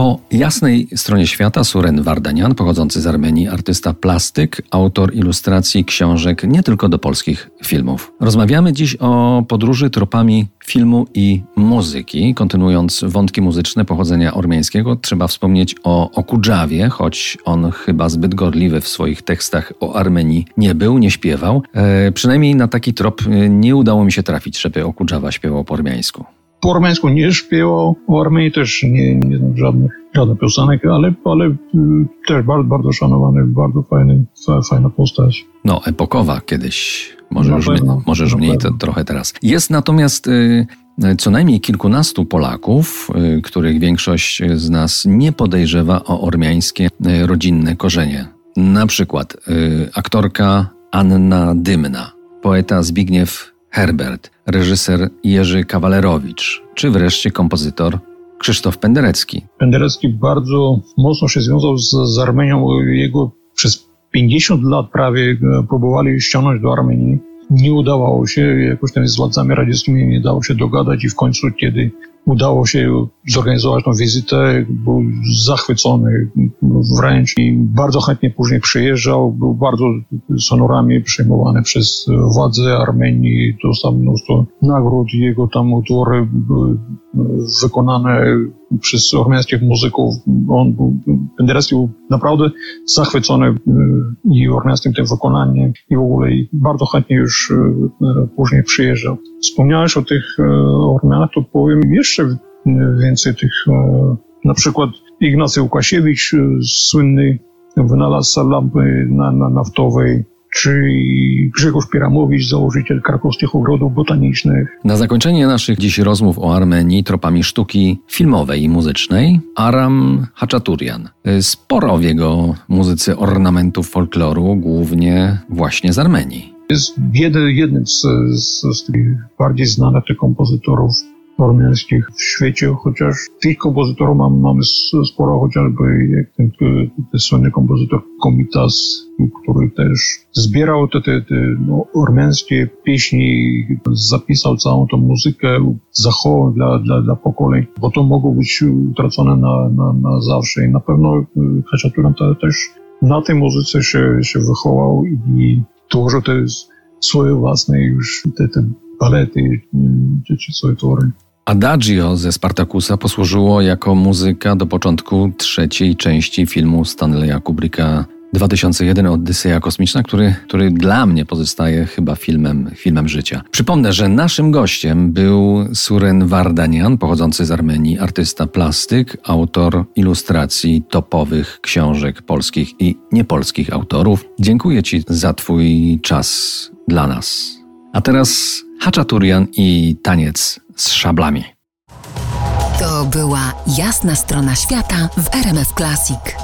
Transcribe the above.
Po jasnej stronie świata Suren Wardanian, pochodzący z Armenii, artysta plastyk, autor ilustracji książek nie tylko do polskich filmów. Rozmawiamy dziś o podróży tropami filmu i muzyki. Kontynuując wątki muzyczne pochodzenia ormiańskiego, trzeba wspomnieć o Okudżawie, choć on chyba zbyt gorliwy w swoich tekstach o Armenii nie był, nie śpiewał. E, przynajmniej na taki trop e, nie udało mi się trafić, żeby Okudżawa śpiewał po ormiańsku po armeńsku nie śpiewał, o Armenii też nie, nie znam żadnych, żadnych piosenek, ale, ale y, też bardzo, bardzo szanowany, bardzo fajny, fajna postać. No, epokowa kiedyś, może już, pewno, może już mniej to, trochę teraz. Jest natomiast y, co najmniej kilkunastu Polaków, y, których większość z nas nie podejrzewa o ormiańskie y, rodzinne korzenie. Na przykład aktorka Anna Dymna, poeta Zbigniew Herbert, reżyser Jerzy Kawalerowicz, czy wreszcie kompozytor Krzysztof Penderecki. Penderecki bardzo mocno się związał z, z Armenią. Jego przez 50 lat prawie e, próbowali ściągnąć do Armenii. Nie udało się, jakoś tam z władzami radzieckimi nie dało się dogadać i w końcu, kiedy udało się zorganizować tą wizytę, był zachwycony wręcz i bardzo chętnie później przyjeżdżał, był bardzo sonorami przyjmowany przez władze Armenii, dostał mnóstwo nagród, jego tam utwory były wykonane przez ormiańskich muzyków. On Penderecki był naprawdę zachwycony y, i ormiańskim tym wykonaniem i w ogóle i bardzo chętnie już y, później przyjeżdżał. Wspomniałeś o tych y, Ormianach, to powiem jeszcze więcej tych, na przykład Ignacy Łukasiewicz, słynny wynalazca lampy na, na naftowej, czy Grzegorz Pieramowicz, założyciel krakowskich ogrodów botanicznych. Na zakończenie naszych dziś rozmów o Armenii tropami sztuki filmowej i muzycznej Aram Hachaturian. Sporo w jego muzyce ornamentów folkloru, głównie właśnie z Armenii. Jest jednym z, z, z tych bardziej znanych tych kompozytorów ormiańskich w świecie, chociaż tych kompozytorów mam, mamy sporo, chociażby jak ten, ten słynny kompozytor Komitas, który też zbierał te, te, te no, ormiańskie pieśni, zapisał całą tą muzykę, zachował dla, dla, dla pokoleń, bo to mogło być utracone na, na, na zawsze i na pewno Haczaturem też na tej muzyce się, się wychował i tworzył te swoje własne już te, te balety czy, czy swoje tory. Adagio ze Spartakusa posłużyło jako muzyka do początku trzeciej części filmu Stanleya Kubricka 2001 Odyseja Kosmiczna, który, który dla mnie pozostaje chyba filmem, filmem życia. Przypomnę, że naszym gościem był Suren Vardanian, pochodzący z Armenii, artysta plastyk, autor ilustracji topowych książek polskich i niepolskich autorów. Dziękuję Ci za Twój czas dla nas. A teraz Haczaturian i taniec z szablami. To była jasna strona świata w RMF Classic.